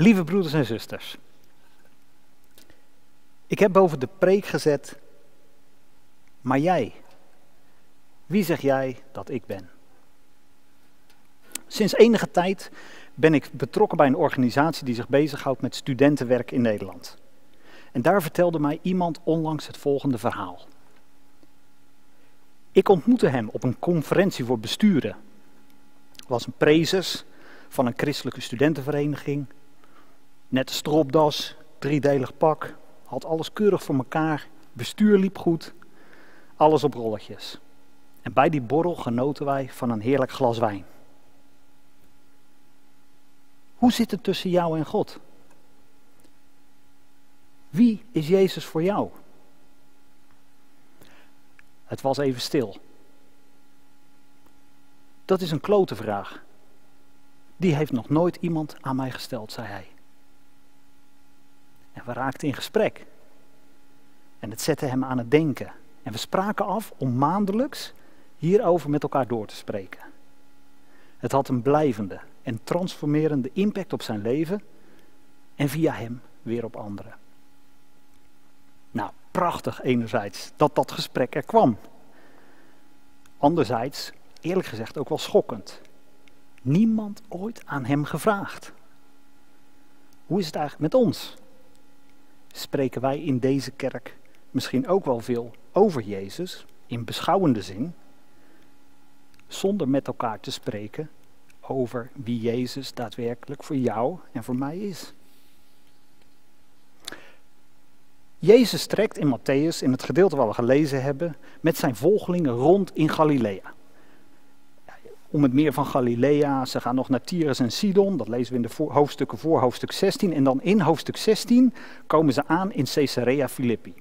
Lieve broeders en zusters, ik heb boven de preek gezet, maar jij, wie zeg jij dat ik ben? Sinds enige tijd ben ik betrokken bij een organisatie die zich bezighoudt met studentenwerk in Nederland. En daar vertelde mij iemand onlangs het volgende verhaal. Ik ontmoette hem op een conferentie voor besturen. Was een prezes van een christelijke studentenvereniging. Net stropdas, driedelig pak, had alles keurig voor elkaar. Bestuur liep goed, alles op rolletjes. En bij die borrel genoten wij van een heerlijk glas wijn. Hoe zit het tussen jou en God? Wie is Jezus voor jou? Het was even stil. Dat is een klote vraag. Die heeft nog nooit iemand aan mij gesteld, zei hij. En we raakten in gesprek. En het zette hem aan het denken. En we spraken af om maandelijks hierover met elkaar door te spreken. Het had een blijvende en transformerende impact op zijn leven en via hem weer op anderen. Nou, prachtig enerzijds dat dat gesprek er kwam. Anderzijds, eerlijk gezegd, ook wel schokkend. Niemand ooit aan hem gevraagd. Hoe is het eigenlijk met ons? Spreken wij in deze kerk misschien ook wel veel over Jezus, in beschouwende zin, zonder met elkaar te spreken over wie Jezus daadwerkelijk voor jou en voor mij is? Jezus trekt in Matthäus, in het gedeelte waar we gelezen hebben, met zijn volgelingen rond in Galilea. Om het meer van Galilea, ze gaan nog naar Tyrus en Sidon, dat lezen we in de hoofdstukken voor hoofdstuk 16. En dan in hoofdstuk 16 komen ze aan in Caesarea Philippi.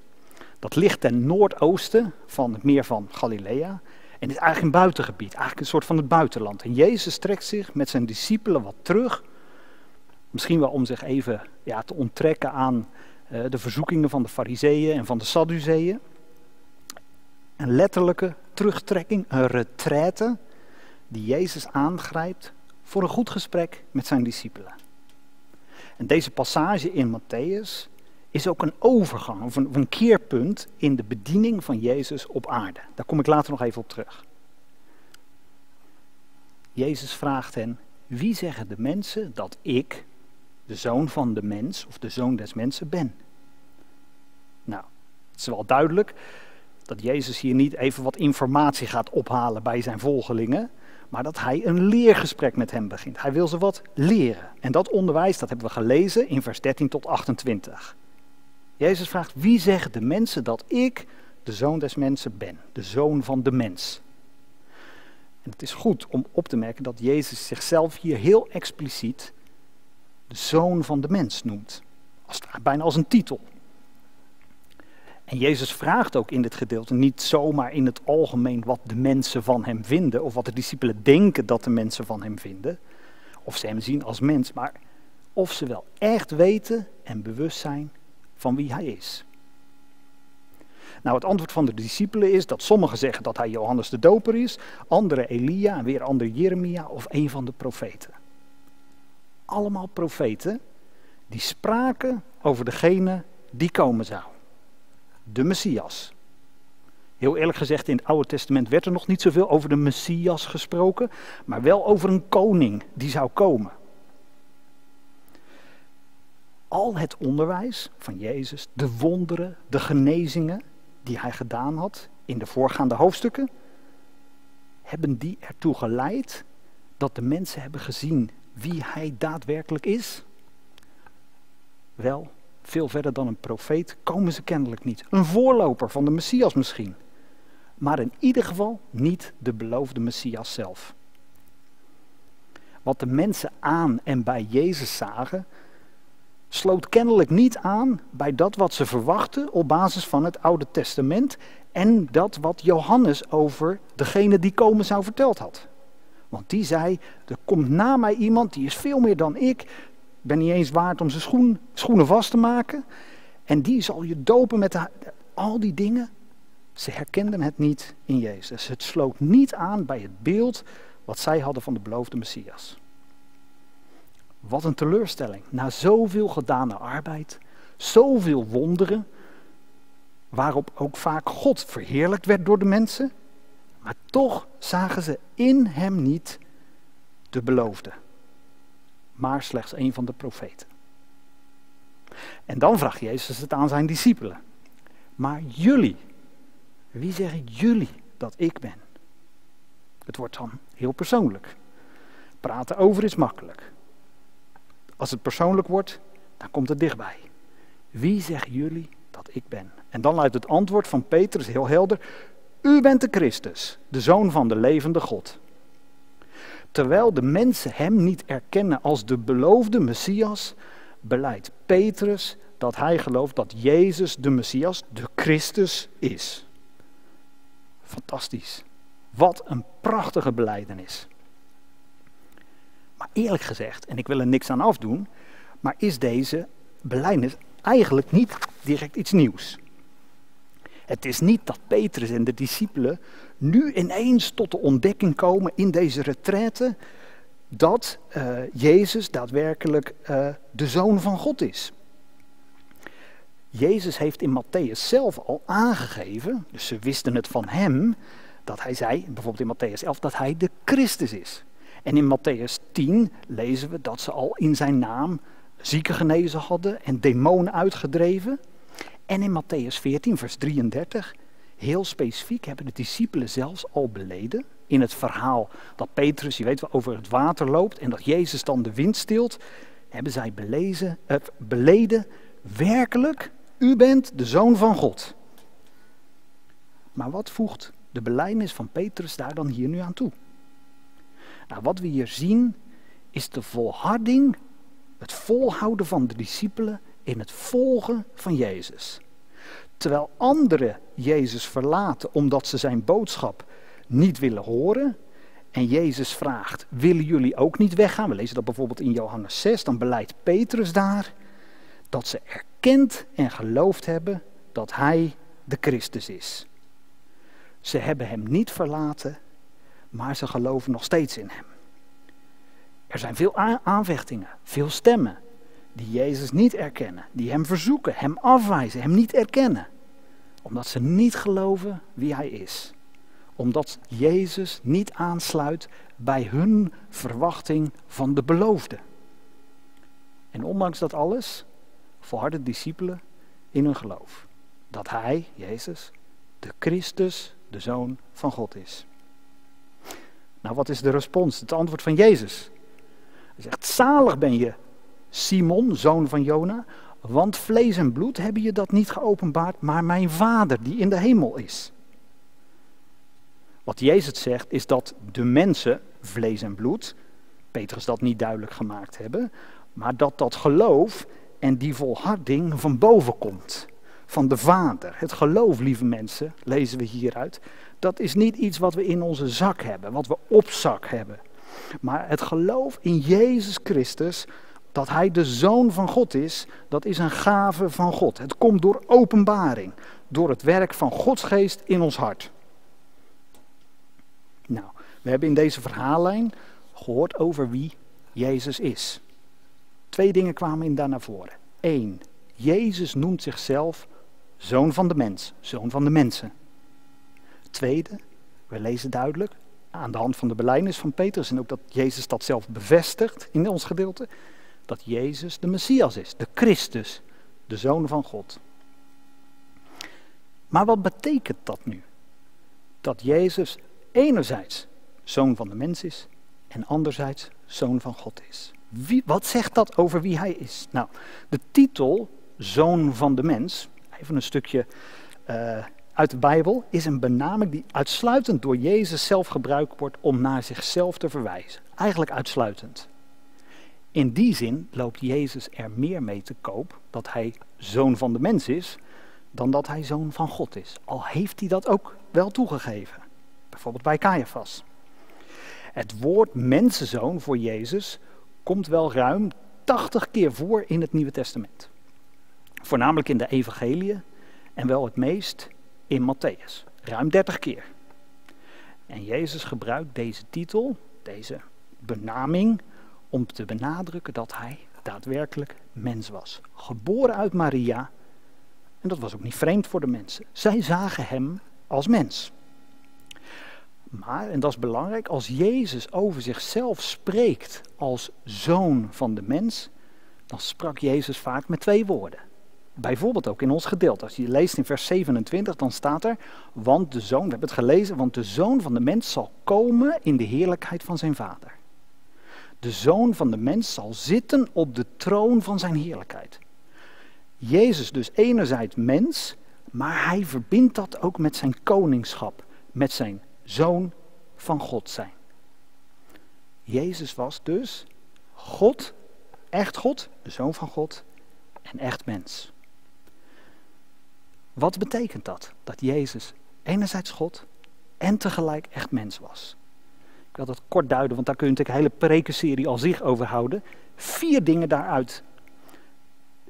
Dat ligt ten noordoosten van het meer van Galilea. En is eigenlijk een buitengebied, eigenlijk een soort van het buitenland. En Jezus trekt zich met zijn discipelen wat terug. Misschien wel om zich even ja, te onttrekken aan uh, de verzoekingen van de fariseeën en van de sadduceeën. Een letterlijke terugtrekking, een retraite die Jezus aangrijpt voor een goed gesprek met zijn discipelen. En deze passage in Matthäus is ook een overgang of een, een, keerpunt in de bediening van Jezus op aarde. Daar kom ik later nog even op terug. Jezus vraagt hen: Wie zeggen de mensen dat ik, de zoon van de mens of de zoon des mensen ben? Nou, het is wel duidelijk dat Jezus hier niet even wat informatie gaat ophalen bij zijn volgelingen, maar dat hij een leergesprek met hem begint. Hij wil ze wat leren. En dat onderwijs, dat hebben we gelezen in vers 13 tot 28. Jezus vraagt, wie zeggen de mensen dat ik de zoon des mensen ben? De zoon van de mens. En het is goed om op te merken dat Jezus zichzelf hier heel expliciet de zoon van de mens noemt. Als, bijna als een titel. En Jezus vraagt ook in dit gedeelte niet zomaar in het algemeen wat de mensen van hem vinden, of wat de discipelen denken dat de mensen van hem vinden, of ze hem zien als mens, maar of ze wel echt weten en bewust zijn van wie hij is. Nou, het antwoord van de discipelen is dat sommigen zeggen dat hij Johannes de Doper is, anderen Elia en weer anderen Jeremia of een van de profeten. Allemaal profeten die spraken over degene die komen zou. De Messias. Heel eerlijk gezegd, in het Oude Testament werd er nog niet zoveel over de Messias gesproken, maar wel over een koning die zou komen al het onderwijs van Jezus, de wonderen, de genezingen die hij gedaan had in de voorgaande hoofdstukken, hebben die ertoe geleid dat de mensen hebben gezien wie hij daadwerkelijk is? Wel, veel verder dan een profeet komen ze kennelijk niet. Een voorloper van de Messias misschien. Maar in ieder geval niet de beloofde Messias zelf. Wat de mensen aan en bij Jezus zagen, sloot kennelijk niet aan bij dat wat ze verwachten op basis van het Oude Testament en dat wat Johannes over degene die komen zou verteld had. Want die zei, er komt na mij iemand die is veel meer dan ik, ben niet eens waard om zijn schoen, schoenen vast te maken. En die zal je dopen met al die dingen. Ze herkenden het niet in Jezus. Het sloot niet aan bij het beeld wat zij hadden van de beloofde Messias. Wat een teleurstelling. Na zoveel gedane arbeid, zoveel wonderen, waarop ook vaak God verheerlijkt werd door de mensen, maar toch zagen ze in hem niet de beloofde, maar slechts een van de profeten. En dan vraagt Jezus het aan zijn discipelen. Maar jullie, wie zeggen jullie dat ik ben? Het wordt dan heel persoonlijk. Praten over is makkelijk. Als het persoonlijk wordt, dan komt het dichtbij. Wie zeggen jullie dat ik ben? En dan luidt het antwoord van Petrus heel helder. U bent de Christus, de Zoon van de levende God. Terwijl de mensen hem niet erkennen als de beloofde Messias, beleidt Petrus dat hij gelooft dat Jezus de Messias, de Christus is. Fantastisch. Wat een prachtige beleidenis. Maar eerlijk gezegd, en ik wil er niks aan afdoen, maar is deze beleidenis eigenlijk niet direct iets nieuws. Het is niet dat Petrus en de discipelen nu ineens tot de ontdekking komen in deze retraite dat uh, Jezus daadwerkelijk uh, de zoon van God is. Jezus heeft in Matthäus zelf al aangegeven, dus ze wisten het van hem, dat hij zei, bijvoorbeeld in Matthäus 11, dat hij de Christus is. En in Matthäus 10 lezen we dat ze al in zijn naam zieken genezen hadden en demonen uitgedreven. En in Matthäus 14, vers 33, heel specifiek, hebben de discipelen zelfs al beleden. In het verhaal dat Petrus, je weet wel, over het water loopt en dat Jezus dan de wind stilt, hebben zij belezen, eh, beleden, werkelijk, u bent de zoon van God. Maar wat voegt de belijdenis van Petrus daar dan hier nu aan toe? Nou, wat we hier zien is de volharding, het volhouden van de discipelen in het volgen van Jezus. Terwijl anderen Jezus verlaten omdat ze zijn boodschap niet willen horen. En Jezus vraagt, willen jullie ook niet weggaan? We lezen dat bijvoorbeeld in Johannes 6, dan beleidt Petrus daar dat ze erkend en geloofd hebben dat hij de Christus is. Ze hebben hem niet verlaten, maar ze geloven nog steeds in hem. Er zijn veel aanvechtingen, veel stemmen die Jezus niet erkennen, die hem verzoeken, hem afwijzen, hem niet erkennen. Omdat ze niet geloven wie hij is. Omdat Jezus niet aansluit bij hun verwachting van de beloofde. En ondanks dat alles volharden discipelen in hun geloof. Dat hij, Jezus, de Christus, de Zoon van God is. Nou, wat is de respons, het antwoord van Jezus? Hij zegt, zalig ben je, Simon, zoon van Jona, want vlees en bloed hebben je dat niet geopenbaard, maar mijn Vader die in de hemel is. Wat Jezus zegt is dat de mensen, vlees en bloed, Petrus dat niet duidelijk gemaakt hebben, maar dat dat geloof en die volharding van boven komt. Van de Vader. Het geloof, lieve mensen, lezen we hieruit. Dat is niet iets wat we in onze zak hebben, wat we op zak hebben. Maar het geloof in Jezus Christus, dat Hij de Zoon van God is, dat is een gave van God. Het komt door openbaring, door het werk van Gods geest in ons hart. Nou, we hebben in deze verhaallijn gehoord over wie Jezus is. Twee dingen kwamen in daar naar voren. Eén, Jezus noemt zichzelf zoon van de mens, zoon van de mensen. Tweede, we lezen duidelijk aan de hand van de belijdenis van Petrus en ook dat Jezus dat zelf bevestigt in ons gedeelte, dat Jezus de Messias is, de Christus, de zoon van God. Maar wat betekent dat nu? Dat Jezus enerzijds zoon van de mens is en anderzijds zoon van God is. Wie, wat zegt dat over wie hij is? Nou, de titel Zoon van de Mens, even een stukje uh, uit de Bijbel, is een benaming die uitsluitend door Jezus zelf gebruikt wordt om naar zichzelf te verwijzen. Eigenlijk uitsluitend. In die zin loopt Jezus er meer mee te koop dat hij zoon van de mens is, dan dat hij zoon van God is. Al heeft hij dat ook wel toegegeven. Bijvoorbeeld bij Caiaphas. Het woord mensenzoon voor Jezus komt wel ruim 80 keer voor in het Nieuwe Testament. Voornamelijk in de Evangeliën en wel het meest in Matthäus. Ruim 30 keer. En Jezus gebruikt deze titel, deze benaming, om te benadrukken dat hij daadwerkelijk mens was. Geboren uit Maria. En dat was ook niet vreemd voor de mensen. Zij zagen hem als mens. Maar, en dat is belangrijk, als Jezus over zichzelf spreekt als zoon van de mens, dan sprak Jezus vaak met twee woorden. Bijvoorbeeld ook in ons gedeelte. Als je leest in vers 27, dan staat er, want de zoon, we hebben het gelezen, want de zoon van de mens zal komen in de heerlijkheid van zijn vader. De zoon van de mens zal zitten op de troon van zijn heerlijkheid. Jezus dus enerzijds mens, maar hij verbindt dat ook met zijn koningschap, met zijn zoon van God zijn. Jezus was dus God, echt God, de zoon van God en echt mens. Wat betekent dat? Dat Jezus enerzijds God en tegelijk echt mens was. Dat kort duiden, want daar kun je natuurlijk een hele prekenserie al zich over houden. Vier dingen daaruit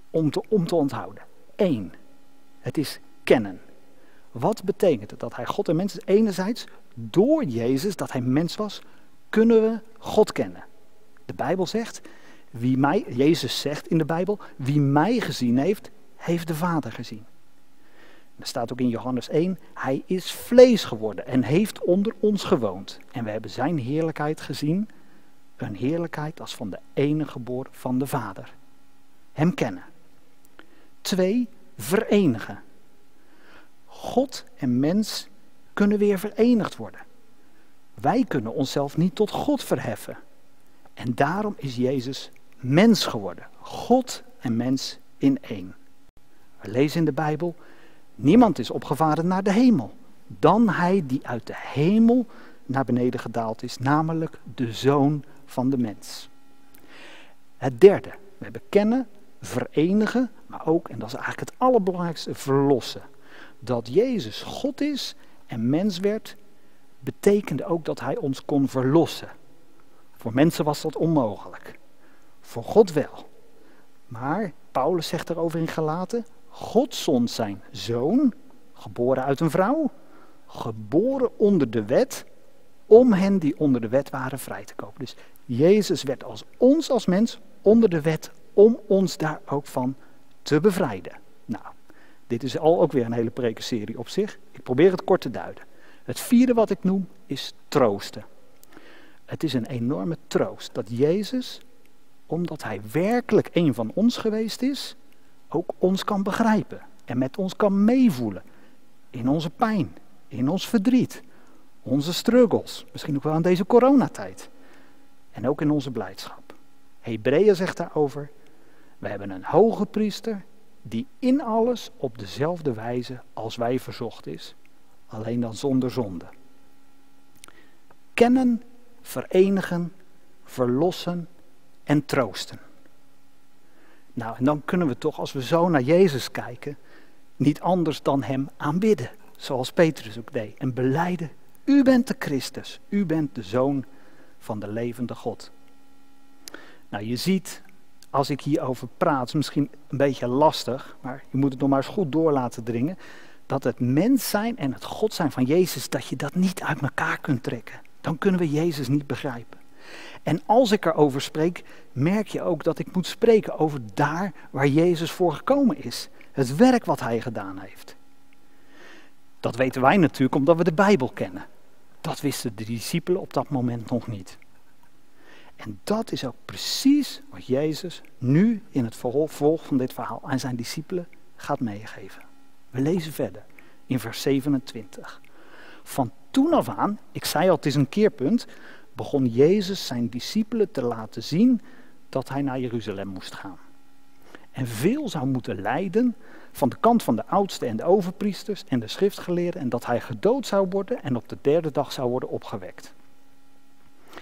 om te, om te onthouden. Eén, het is kennen. Wat betekent het dat hij God en mens is? Enerzijds, door Jezus, dat hij mens was, kunnen we God kennen. De Bijbel zegt, wie mij, Jezus zegt in de Bijbel, wie mij gezien heeft, heeft de Vader gezien. Er staat ook in Johannes 1, hij is vlees geworden en heeft onder ons gewoond. En we hebben zijn heerlijkheid gezien, een heerlijkheid als van de enige geboren van de Vader. Hem kennen. Twee, verenigen. God en mens kunnen weer verenigd worden. Wij kunnen onszelf niet tot God verheffen. En daarom is Jezus mens geworden. God en mens in één. We lezen in de Bijbel, niemand is opgevaren naar de hemel. Dan hij die uit de hemel naar beneden gedaald is, namelijk de zoon van de mens. Het derde, we hebben kennen, verenigen, maar ook, en dat is eigenlijk het allerbelangrijkste, verlossen. Dat Jezus God is en mens werd, betekende ook dat hij ons kon verlossen. Voor mensen was dat onmogelijk. Voor God wel. Maar Paulus zegt erover in Galaten: God zond zijn zoon, geboren uit een vrouw, geboren onder de wet, om hen die onder de wet waren vrij te kopen. Dus Jezus werd als ons als mens onder de wet om ons daar ook van te bevrijden. Nou, dit is al ook weer een hele prekenserie op zich. Ik probeer het kort te duiden. Het vierde wat ik noem is troosten. Het is een enorme troost dat Jezus, omdat Hij werkelijk een van ons geweest is, ook ons kan begrijpen en met ons kan meevoelen in onze pijn, in ons verdriet, onze struggles, misschien ook wel in deze coronatijd en ook in onze blijdschap. Hebreeën zegt daarover, we hebben een hoge priester die in alles op dezelfde wijze als wij verzocht is, alleen dan zonder zonde. Kennen, verenigen, verlossen en troosten. Nou, en dan kunnen we toch, als we zo naar Jezus kijken, niet anders dan Hem aanbidden. Zoals Petrus ook deed. En beleiden, U bent de Christus. U bent de Zoon van de levende God. Nou, je ziet, als ik hierover praat, is misschien een beetje lastig, maar je moet het nog maar eens goed door laten dringen dat het mens zijn en het God zijn van Jezus, dat je dat niet uit elkaar kunt trekken. Dan kunnen we Jezus niet begrijpen. En als ik erover spreek, merk je ook dat ik moet spreken over daar waar Jezus voor gekomen is. Het werk wat hij gedaan heeft. Dat weten wij natuurlijk omdat we de Bijbel kennen. Dat wisten de discipelen op dat moment nog niet. En dat is ook precies wat Jezus nu in het vervolg van dit verhaal aan zijn discipelen gaat meegeven. We lezen verder in vers 27. Van toen af aan, ik zei al, het is een keerpunt, begon Jezus zijn discipelen te laten zien dat hij naar Jeruzalem moest gaan. En veel zou moeten lijden van de kant van de oudsten en de overpriesters en de schriftgeleerden en dat hij gedood zou worden en op de derde dag zou worden opgewekt.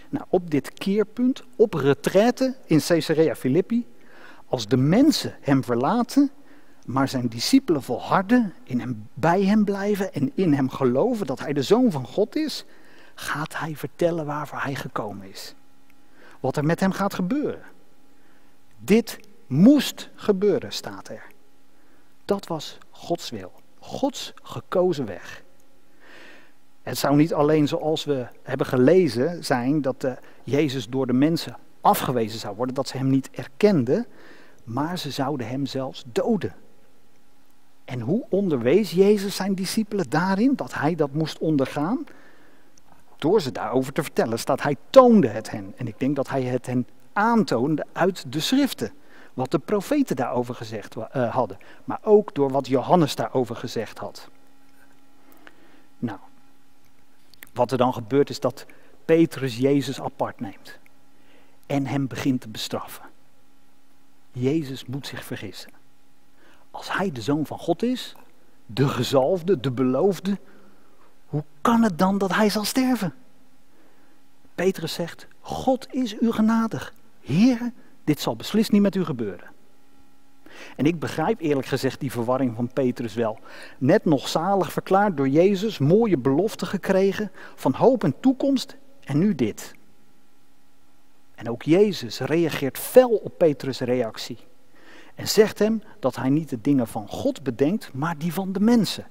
Nou, op dit keerpunt, op retraite in Caesarea Philippi, als de mensen hem verlaten, maar zijn discipelen volharden, in hem, bij hem blijven en in hem geloven dat hij de zoon van God is, gaat hij vertellen waarvoor hij gekomen is. Wat er met hem gaat gebeuren. Dit moest gebeuren, staat er. Dat was Gods wil, Gods gekozen weg. Het zou niet alleen zoals we hebben gelezen zijn dat de Jezus door de mensen afgewezen zou worden, dat ze hem niet erkenden, maar ze zouden hem zelfs doden. En hoe onderwees Jezus zijn discipelen daarin dat hij dat moest ondergaan? Door ze daarover te vertellen, staat hij toonde het hen. En ik denk dat hij het hen aantoonde uit de schriften. Wat de profeten daarover gezegd uh, hadden. Maar ook door wat Johannes daarover gezegd had. Nou, wat er dan gebeurt is dat Petrus Jezus apart neemt. En hem begint te bestraffen. Jezus moet zich vergissen. Als hij de zoon van God is, de gezalfde, de beloofde, hoe kan het dan dat hij zal sterven? Petrus zegt, God is u genadig. Heer, dit zal beslist niet met u gebeuren. En ik begrijp eerlijk gezegd die verwarring van Petrus wel. Net nog zalig verklaard door Jezus, mooie belofte gekregen van hoop en toekomst en nu dit. En ook Jezus reageert fel op Petrus' reactie. En zegt hem dat hij niet de dingen van God bedenkt, maar die van de mensen.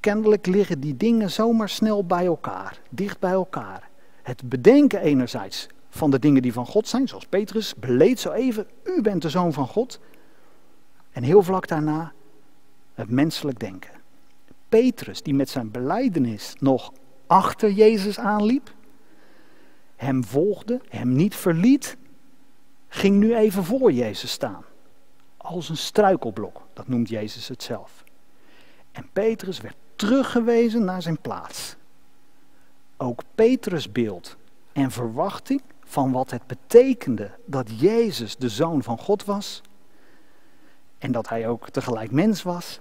Kennelijk liggen die dingen zomaar snel bij elkaar, dicht bij elkaar. Het bedenken enerzijds van de dingen die van God zijn, zoals Petrus beleed zo even, u bent de zoon van God. En heel vlak daarna het menselijk denken. Petrus, die met zijn beleidenis nog achter Jezus aanliep, hem volgde, hem niet verliet, ging nu even voor Jezus staan. Als een struikelblok, dat noemt Jezus het zelf. En Petrus werd teruggewezen naar zijn plaats. Ook Petrus beeld en verwachting van wat het betekende dat Jezus de zoon van God was en dat hij ook tegelijk mens was,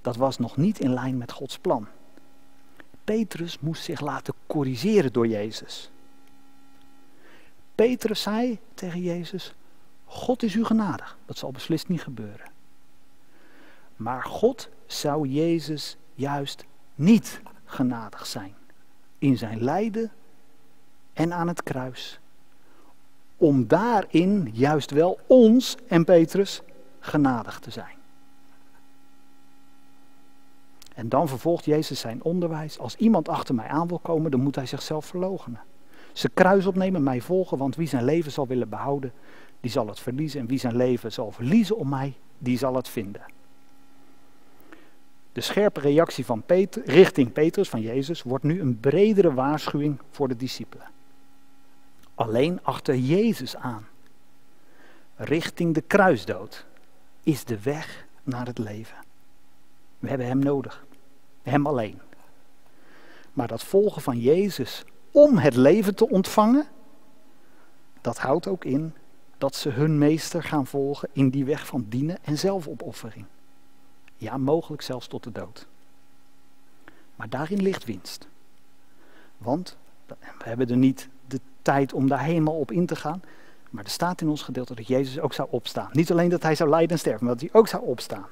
dat was nog niet in lijn met Gods plan. Petrus moest zich laten corrigeren door Jezus. Petrus zei tegen Jezus: God is u genadig. Dat zal beslist niet gebeuren. Maar God zou Jezus juist niet genadig zijn in zijn lijden en aan het kruis. Om daarin juist wel ons en Petrus genadig te zijn. En dan vervolgt Jezus zijn onderwijs. Als iemand achter mij aan wil komen, dan moet hij zichzelf verloochenen. Zijn kruis opnemen, mij volgen, want wie zijn leven zal willen behouden, die zal het verliezen. En wie zijn leven zal verliezen om mij, die zal het vinden. De scherpe reactie van richting Petrus, van Jezus, wordt nu een bredere waarschuwing voor de discipelen. Alleen achter Jezus aan, richting de kruisdood, is de weg naar het leven. We hebben Hem nodig, Hem alleen. Maar dat volgen van Jezus om het leven te ontvangen, dat houdt ook in dat ze hun meester gaan volgen in die weg van dienen en zelfopoffering. Ja, mogelijk zelfs tot de dood. Maar daarin ligt winst. Want we hebben er niet de tijd om daar helemaal op in te gaan. Maar er staat in ons gedeelte dat Jezus ook zou opstaan. Niet alleen dat hij zou lijden en sterven, maar dat hij ook zou opstaan.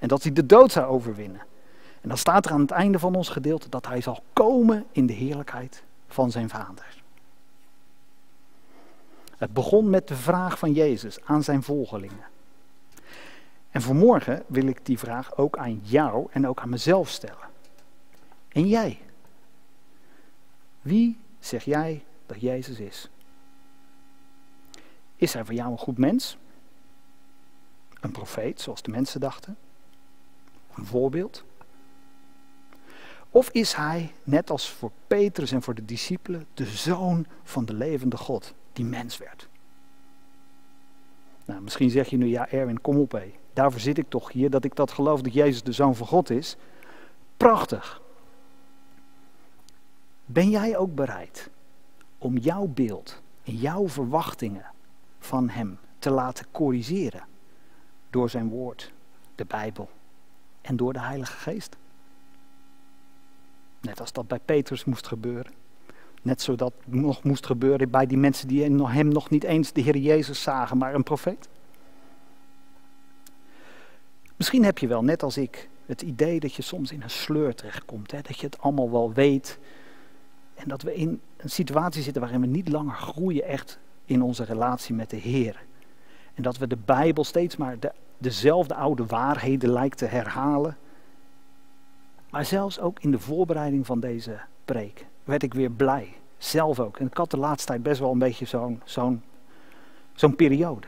En dat hij de dood zou overwinnen. En dan staat er aan het einde van ons gedeelte dat hij zal komen in de heerlijkheid van zijn vader. Het begon met de vraag van Jezus aan zijn volgelingen. En vanmorgen wil ik die vraag ook aan jou en ook aan mezelf stellen. En jij? Wie zeg jij dat Jezus is? Is hij voor jou een goed mens? Een profeet, zoals de mensen dachten? Een voorbeeld? Of is hij, net als voor Petrus en voor de discipelen, de zoon van de levende God, die mens werd? Nou, misschien zeg je nu, ja Erwin, kom op hé. Daarvoor zit ik toch hier, dat ik dat geloof dat Jezus de zoon van God is. Prachtig. Ben jij ook bereid om jouw beeld en jouw verwachtingen van Hem te laten corrigeren door Zijn woord, de Bijbel en door de Heilige Geest? Net als dat bij Petrus moest gebeuren. Net zodat nog moest gebeuren bij die mensen die hem nog niet eens de Heer Jezus zagen, maar een profeet. Misschien heb je wel, net als ik, het idee dat je soms in een sleur terechtkomt. Hè? Dat je het allemaal wel weet. En dat we in een situatie zitten waarin we niet langer groeien echt in onze relatie met de Heer. En dat we de Bijbel steeds maar de, dezelfde oude waarheden lijkt te herhalen. Maar zelfs ook in de voorbereiding van deze preek werd ik weer blij Zelf ook. En ik had de laatste tijd best wel een beetje zo'n zo'n zo'n periode.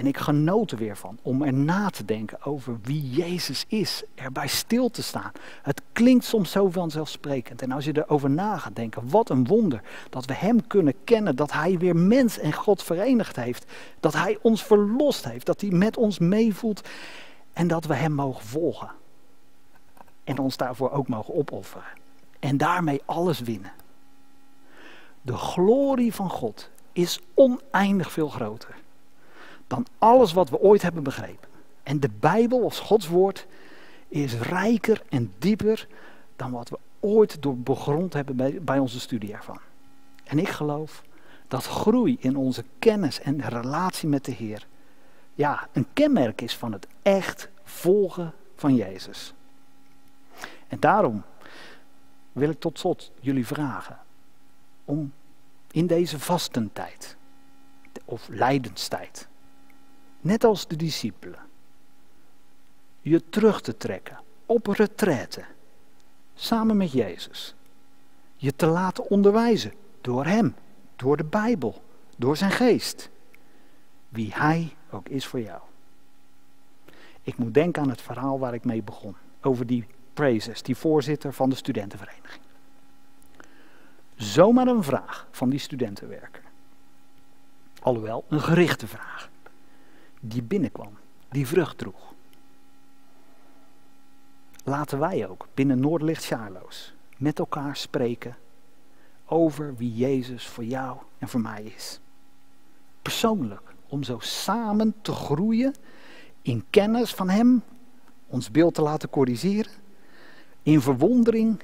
En ik genoot er weer van om er na te denken over wie Jezus is. Erbij stil te staan. Het klinkt soms zo vanzelfsprekend. En als je erover na gaat denken, wat een wonder. Dat we Hem kunnen kennen. Dat Hij weer mens en God verenigd heeft. Dat Hij ons verlost heeft. Dat Hij met ons meevoelt. En dat we Hem mogen volgen. En ons daarvoor ook mogen opofferen. En daarmee alles winnen. De glorie van God is oneindig veel groter dan alles wat we ooit hebben begrepen. En de Bijbel als Gods woord is rijker en dieper dan wat we ooit door begrond hebben bij, onze studie ervan. En ik geloof dat groei in onze kennis en relatie met de Heer ja, een kenmerk is van het echt volgen van Jezus. En daarom wil ik tot slot jullie vragen om in deze vastentijd of lijdenstijd net als de discipelen, je terug te trekken op retraite, samen met Jezus. Je te laten onderwijzen door Hem, door de Bijbel, door Zijn geest. Wie Hij ook is voor jou. Ik moet denken aan het verhaal waar ik mee begon, over die Praises, die voorzitter van de studentenvereniging. Zomaar een vraag van die studentenwerker. Alhoewel, een gerichte vraag die binnenkwam, die vrucht droeg. Laten wij ook binnen Noordlicht Sjaarloos met elkaar spreken over wie Jezus voor jou en voor mij is. Persoonlijk, om zo samen te groeien in kennis van Hem, ons beeld te laten corrigeren, in verwondering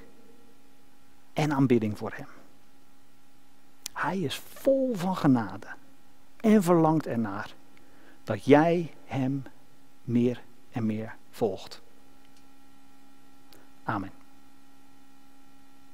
en aanbidding voor Hem. Hij is vol van genade en verlangt ernaar dat jij Hem meer en meer volgt. Amen.